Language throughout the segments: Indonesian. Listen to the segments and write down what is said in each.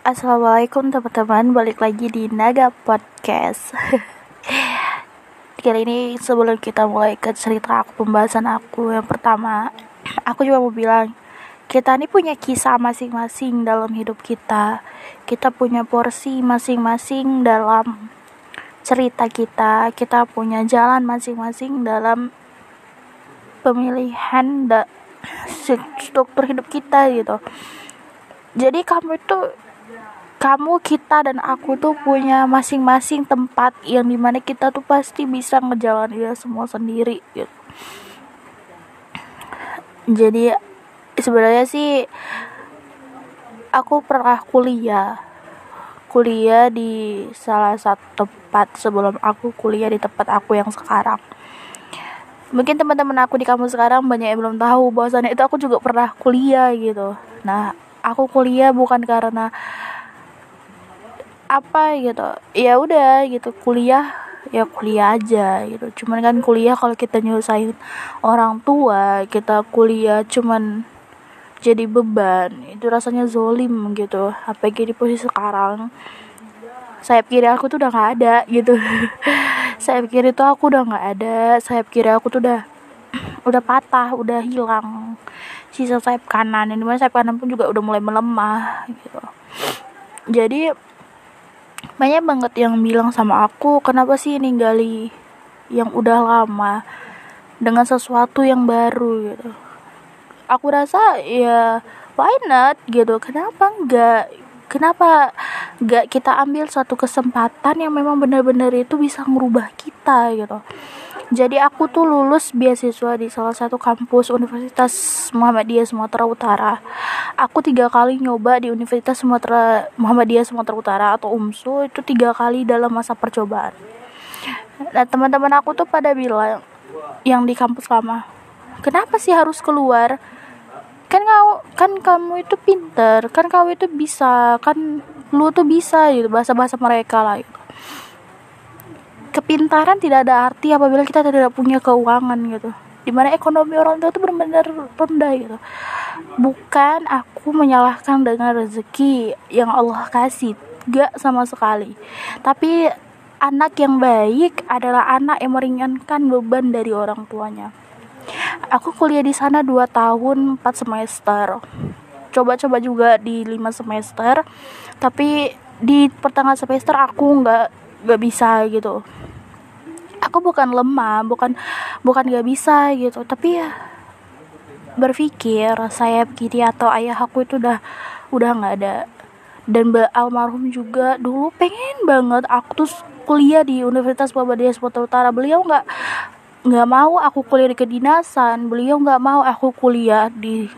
Assalamualaikum teman-teman, balik lagi di Naga Podcast. Kali ini sebelum kita mulai ke cerita aku pembahasan aku yang pertama, aku juga mau bilang kita ini punya kisah masing-masing dalam hidup kita. Kita punya porsi masing-masing dalam cerita kita. Kita punya jalan masing-masing dalam pemilihan da struktur hidup kita gitu. Jadi kamu itu kamu, kita, dan aku tuh punya masing-masing tempat yang di mana kita tuh pasti bisa ngejalanin semua sendiri gitu. Jadi sebenarnya sih aku pernah kuliah. Kuliah di salah satu tempat sebelum aku kuliah di tempat aku yang sekarang. Mungkin teman-teman aku di kampus sekarang banyak yang belum tahu bahwasannya itu aku juga pernah kuliah gitu. Nah aku kuliah bukan karena apa gitu. Ya udah gitu kuliah ya kuliah aja gitu. Cuman kan kuliah kalau kita nyusahin orang tua kita kuliah cuman jadi beban. Itu rasanya zolim gitu apalagi di posisi sekarang. Saya kiri aku tuh udah nggak ada gitu. Saya kiri tuh aku udah nggak ada saya kiri aku tuh udah udah patah udah hilang sisa sayap kanan ini mana sayap kanan pun juga udah mulai melemah gitu. Jadi banyak banget yang bilang sama aku kenapa sih ninggali yang udah lama dengan sesuatu yang baru? Gitu. Aku rasa ya why not? Gitu. Kenapa enggak? Kenapa enggak kita ambil satu kesempatan yang memang benar-benar itu bisa merubah kita gitu. Jadi aku tuh lulus beasiswa di salah satu kampus Universitas Muhammadiyah Sumatera Utara. Aku tiga kali nyoba di Universitas Sumatera Muhammadiyah Sumatera Utara atau UMSU itu tiga kali dalam masa percobaan. Nah teman-teman aku tuh pada bilang yang di kampus lama kenapa sih harus keluar? Kan kau kan kamu itu pinter kan kamu itu bisa kan lu tuh bisa gitu. Bahasa bahasa mereka lah gitu. Kepintaran tidak ada arti apabila kita tidak punya keuangan gitu. Di mana ekonomi orang tua itu benar-benar rendah gitu. Bukan aku menyalahkan dengan rezeki yang Allah kasih. Gak sama sekali. Tapi anak yang baik adalah anak yang meringankan beban dari orang tuanya. Aku kuliah di sana 2 tahun 4 semester coba-coba juga di 5 semester. Tapi di pertengahan semester aku nggak nggak bisa gitu. Aku bukan lemah bukan bukan gak bisa gitu. Tapi ya berpikir saya kiri atau ayah aku itu udah udah nggak ada. Dan Mbak almarhum juga dulu pengen banget. Aku tuh kuliah di Universitas Muhammadiyah Sumatera Utara. Beliau nggak nggak mau aku kuliah di kedinasan. Beliau nggak mau aku kuliah di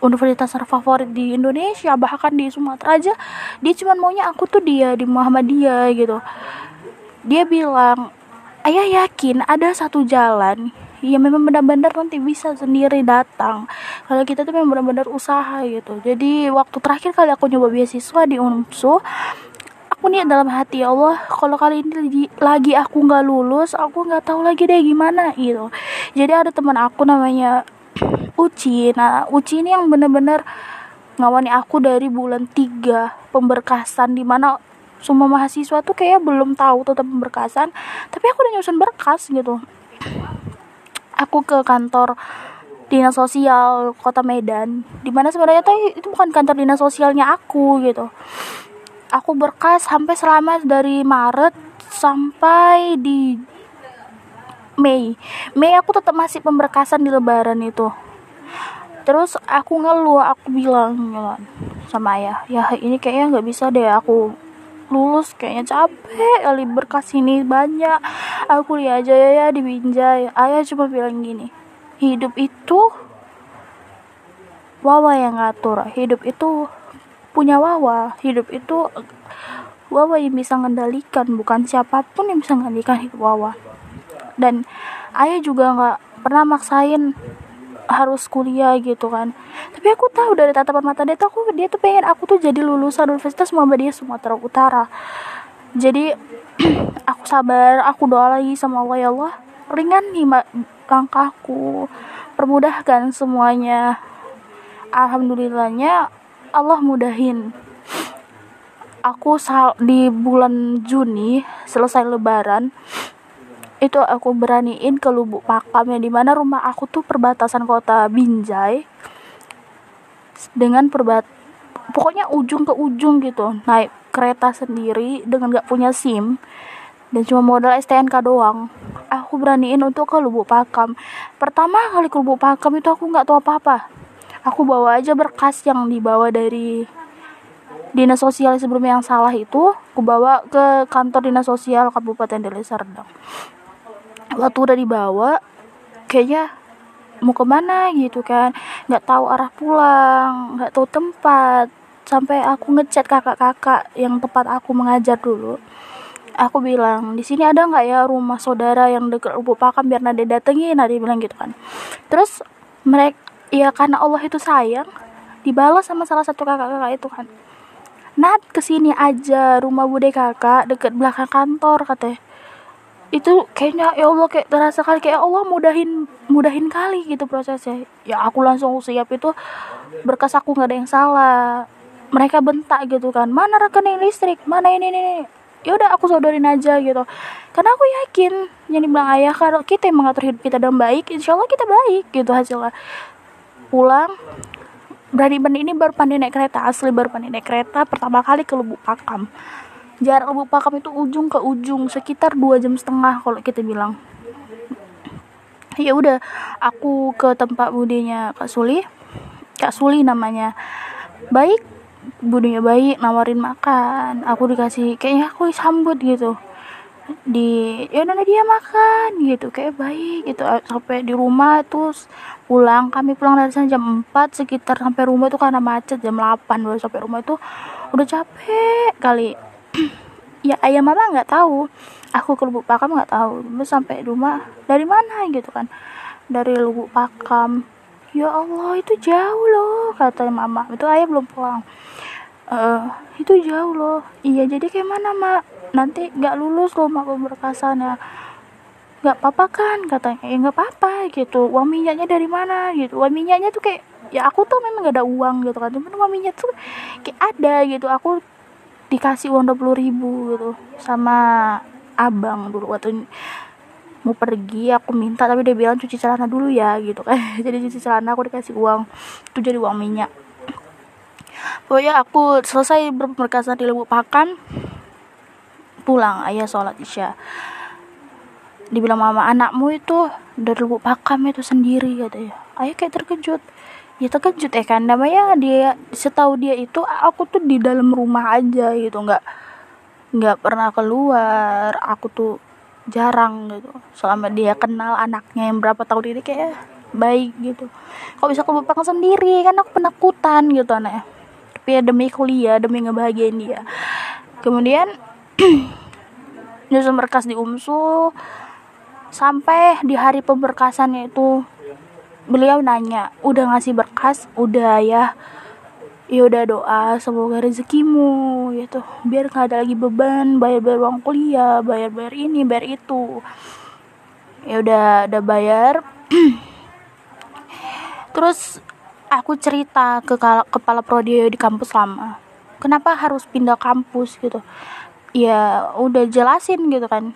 universitas terfavorit di Indonesia bahkan di Sumatera aja dia cuma maunya aku tuh dia di Muhammadiyah gitu. Dia bilang ayah yakin ada satu jalan yang memang benar-benar nanti bisa sendiri datang. Kalau kita tuh memang benar-benar usaha gitu. Jadi waktu terakhir kali aku nyoba beasiswa di UNSU aku nih dalam hati ya Allah kalau kali ini lagi aku nggak lulus aku nggak tahu lagi deh gimana gitu. Jadi ada teman aku namanya Uci. Nah Uci ini yang benar-benar ngawani aku dari bulan 3 pemberkasan di mana semua mahasiswa tuh kayak belum tahu tentang pemberkasan tapi aku udah nyusun berkas gitu. Aku ke kantor dinas sosial kota Medan di mana sebenarnya tuh itu bukan kantor dinas sosialnya aku gitu. Aku berkas sampai selama dari Maret sampai di Mei. Mei aku tetap masih pemberkasan di lebaran itu terus aku ngeluh aku bilang sama ayah ya ini kayaknya nggak bisa deh aku lulus kayaknya capek kali berkas ini banyak aku lihat aja ya, ya di Binjai ayah cuma bilang gini hidup itu wawa yang ngatur hidup itu punya wawa hidup itu wawa yang bisa mengendalikan bukan siapa pun yang bisa mengendalikan hidup wawa. Dan ayah juga nggak pernah maksain harus kuliah gitu kan. Tapi aku tahu dari tatapan mata dia tuh aku dia tuh pengen aku tuh jadi lulusan Universitas Muhammadiyah Sumatera Utara. Jadi aku sabar aku doa lagi sama Allah ya Allah ringan nih langkahku. Permudahkan semuanya. Alhamdulillahnya Allah mudahin. Aku sal di bulan Juni selesai lebaran itu aku beraniin ke Lubuk Pakam yang di mana rumah aku tuh perbatasan kota Binjai dengan perbat pokoknya ujung ke ujung gitu naik kereta sendiri dengan gak punya SIM dan cuma modal STNK doang. Aku beraniin untuk ke Lubuk Pakam. Pertama kali ke Lubuk Pakam itu aku nggak tahu apa-apa. Aku bawa aja berkas yang dibawa dari dinas sosial sebelumnya yang salah itu aku bawa ke kantor dinas sosial Kabupaten Deli Serdang waktu udah dibawa kayaknya mau ke mana gitu kan. Nggak tahu arah pulang nggak tahu tempat. Sampai aku ngechat kakak-kakak yang tempat aku mengajar dulu. Aku bilang di sini ada nggak ya rumah saudara yang dekat lubuk pakam biar nade datengin? Nade bilang gitu kan. Terus mereka ya karena Allah itu sayang dibalas sama salah satu kakak-kakak itu kan. Nat ke sini aja rumah bude kakak deket belakang kantor katanya itu kayaknya ya Allah kayak terasa kali kayak Allah mudahin mudahin kali gitu prosesnya. Ya aku langsung siap itu berkas aku nggak ada yang salah. Mereka bentak gitu kan mana rekening listrik? Mana ini ini ya udah aku sodorin aja gitu. Karena aku yakin yang dibilang ayah kalau kita yang mengatur hidup kita dengan baik insya Allah kita baik gitu hasilnya. Pulang berani-berani ini baru pandai naik kereta asli baru pandai naik kereta pertama kali ke Lubuk Pakam jarak Lubuk Pakam itu ujung ke ujung sekitar dua jam setengah kalau kita bilang. Ya udah aku ke tempat budenya Kak Suli. Kak Suli namanya. Baik budenya baik nawarin makan. Aku dikasih kayaknya aku sambut gitu. Di ya udah dia makan gitu kayak baik gitu. Sampai di rumah terus pulang. Kami pulang dari sana jam 4 sekitar sampai rumah itu karena macet jam 8 baru sampai rumah itu udah capek kali ya ayah mama nggak tahu. Aku ke lubuk pakam nggak tahu. Terus sampai rumah dari mana? gitu kan. Dari lubuk pakam. Ya Allah itu jauh loh kata mama. Itu ayah belum pulang. Uh, itu jauh loh. Iya jadi kayak mana mak? Nanti nggak lulus loh mak pemberkasannya nggak apa-apa kan? katanya. Ya nggak apa-apa gitu. Uang minyaknya dari mana? gitu. Uang minyaknya tuh kayak ya aku tuh memang gak ada uang gitu kan. Cuman uang minyak tuh kayak ada gitu. Aku dikasih uang dua puluh ribu gitu sama abang dulu. Waktu mau pergi aku minta tapi dia bilang cuci celana dulu ya gitu kan. Jadi cuci celana aku dikasih uang. Itu jadi uang minyak. Pokoknya aku selesai berperkasan di Lubuk Pakan pulang. Ayah sholat isya. Dibilang mama anakmu itu dari lubuk pakam itu sendiri katanya. Ayah kayak terkejut ya terkejut ya kan? Namanya dia setahu dia itu aku tuh di dalam rumah aja gitu. Nggak nggak pernah keluar. Aku tuh jarang gitu. Selama dia kenal anaknya yang berapa tahun ini kayak baik gitu. Kok bisa ke pakam sendiri? Kan aku penakutan gitu anaknya tapi ya demi kuliah demi ngebahagiain dia. Kemudian nyusun berkas di umsu. Sampai di hari pemberkasannya itu beliau nanya udah ngasih berkas? Udah ya. Ya udah doa semoga rezekimu gitu. Biar nggak ada lagi beban bayar bayar uang kuliah bayar bayar ini bayar itu. Ya udah udah bayar. Terus aku cerita ke kepala prodi di kampus lama kenapa harus pindah kampus? gitu. Ya udah jelasin gitu kan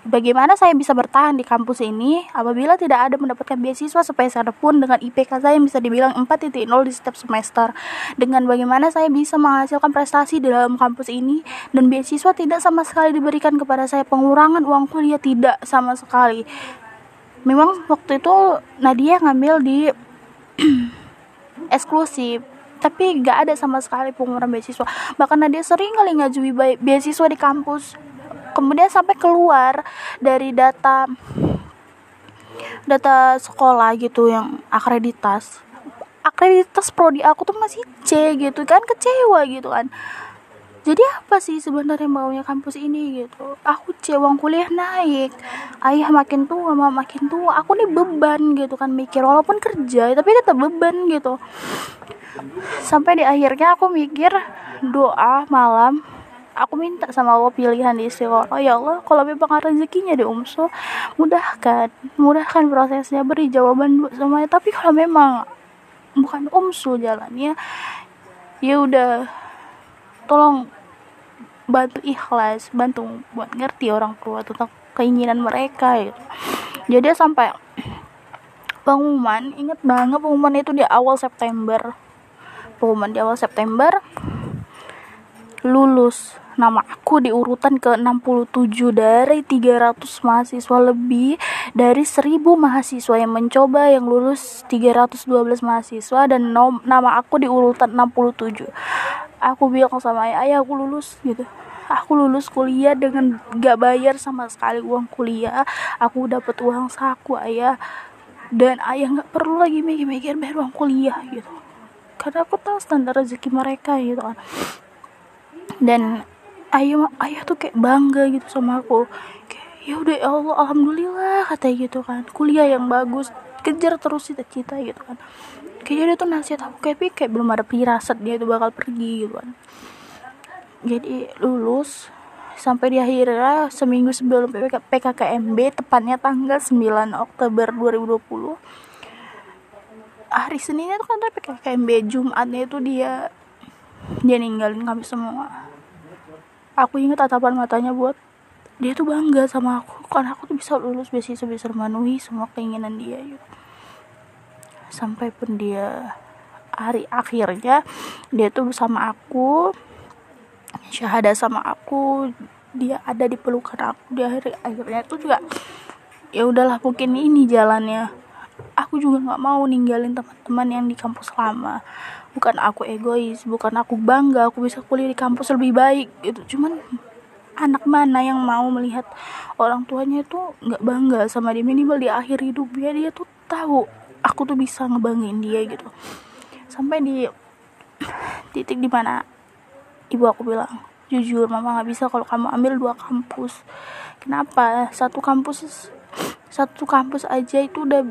Bagaimana saya bisa bertahan di kampus ini apabila tidak ada mendapatkan beasiswa sepeser pun dengan IPK saya yang bisa dibilang 4.0 di setiap semester. Dengan bagaimana saya bisa menghasilkan prestasi di dalam kampus ini dan beasiswa tidak sama sekali diberikan kepada saya pengurangan uang kuliah tidak sama sekali. Memang waktu itu Nadia ngambil di eksklusif tapi gak ada sama sekali pengurangan beasiswa bahkan Nadia sering kali ngajui beasiswa di kampus kemudian sampai keluar dari data data sekolah gitu yang akreditas. Akreditas prodi aku tuh masih C gitu kan kecewa gitu kan. Jadi apa sih sebenarnya maunya kampus ini gitu? Aku C uang kuliah naik. Ayah makin tua mama makin tua. Aku nih beban gitu kan mikir walaupun kerja tapi tetap beban gitu. Sampai di akhirnya aku mikir doa malam aku minta sama Allah pilihan di istiqoroh ya Allah kalau memang rezekinya di umso mudahkan. Mudahkan prosesnya beri jawaban semuanya. Tapi kalau memang bukan umsu jalannya ya udah tolong bantu ikhlas bantu buat ngerti orang tua tentang keinginan mereka gitu jadi sampai pengumuman inget banget pengumuman itu di awal September. Pengumuman di awal September lulus. Nama aku di urutan ke 67 dari 300 mahasiswa lebih dari 1000 mahasiswa yang mencoba yang lulus 312 mahasiswa dan nom nama aku di urutan 67 aku bilang sama ayah ayah aku lulus gitu. Aku lulus kuliah dengan gak bayar sama sekali uang kuliah. Aku dapat uang saku ayah. Dan ayah nggak perlu lagi mikir-mikir bayar uang kuliah gitu. Karena aku tahu standar rezeki mereka gitu kan dan ayah ayah tuh kayak bangga gitu sama aku. Kayak ya udah ya Allah alhamdulillah katanya gitu kan. Kuliah yang bagus kejar terus cita-cita gitu kan. Kayaknya dia tuh nasihat aku kayak kayak belum ada pirasat dia itu bakal pergi gitu kan. Jadi lulus sampai di akhirnya seminggu sebelum PK, PKKMB tepatnya tanggal 9 Oktober 2020 hari Seninnya tuh kan PKKMB Jumatnya itu dia dia ninggalin kami semua. Aku ingat tatapan matanya buat dia tuh bangga sama aku. Karena aku tuh bisa lulus beasiswa bisa memenuhi semua keinginan dia gitu. sampai pun dia hari akhirnya dia tuh bersama aku syahada sama aku dia ada di pelukan aku. Di hari akhirnya itu juga ya udahlah mungkin ini jalannya. Aku juga nggak mau ninggalin teman-teman yang di kampus lama bukan aku egois bukan aku bangga aku bisa kuliah di kampus lebih baik gitu. Cuman anak mana yang mau melihat orang tuanya itu nggak bangga sama dia? Minimal di akhir hidupnya dia tuh tahu aku tuh bisa ngebanggain dia gitu. Sampai di titik di mana ibu aku bilang jujur mama nggak bisa kalau kamu ambil dua kampus. Kenapa? Satu kampus satu kampus aja itu udah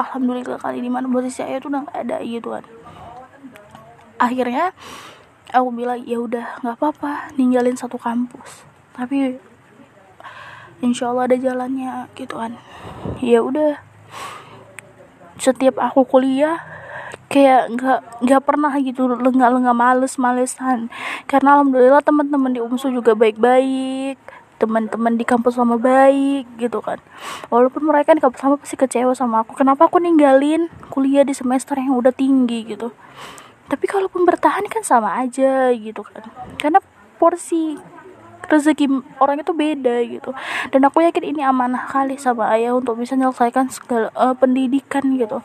alhamdulillah kali di mana posisi saya itu udah gak ada gitu kan akhirnya aku bilang ya udah nggak apa-apa ninggalin satu kampus. Tapi insya Allah ada jalannya gitu kan. Ya udah setiap aku kuliah kayak nggak nggak pernah gitu lengah lengah males malesan karena alhamdulillah teman-teman di umsu juga baik-baik teman-teman di kampus sama baik gitu kan. Walaupun mereka di kampus sama pasti kecewa sama aku kenapa aku ninggalin kuliah di semester yang udah tinggi? gitu tapi kalaupun bertahan kan sama aja gitu kan. Karena porsi rezeki orang itu beda gitu. Dan aku yakin ini amanah kali sama ayah untuk bisa menyelesaikan segala uh, pendidikan gitu.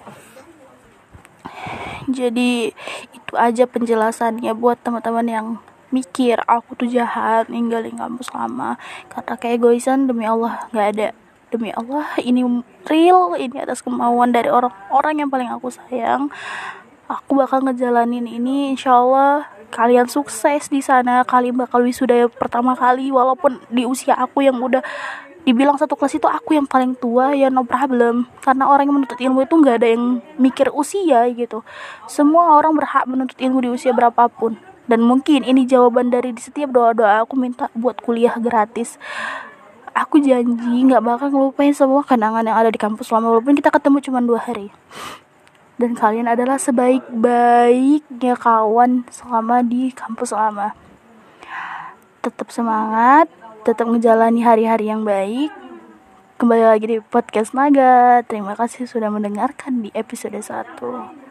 Jadi itu aja penjelasannya buat teman-teman yang mikir aku tuh jahat ninggalin kampus lama. Karena kayak egoisan demi Allah nggak ada. Demi Allah ini real ini atas kemauan dari orang-orang yang paling aku sayang aku bakal ngejalanin ini insya Allah kalian sukses di sana. Kalian bakal wisuda pertama kali walaupun di usia aku yang udah dibilang satu kelas itu aku yang paling tua ya no problem. Karena orang yang menuntut ilmu itu nggak ada yang mikir usia gitu. Semua orang berhak menuntut ilmu di usia berapapun. Dan mungkin ini jawaban dari di setiap doa-doa aku minta buat kuliah gratis. Aku janji nggak bakal ngelupain semua kenangan yang ada di kampus selama walaupun kita ketemu cuma dua hari dan kalian adalah sebaik-baiknya kawan selama di kampus lama. Tetap semangat, tetap menjalani hari-hari yang baik. Kembali lagi di podcast Naga. Terima kasih sudah mendengarkan di episode 1.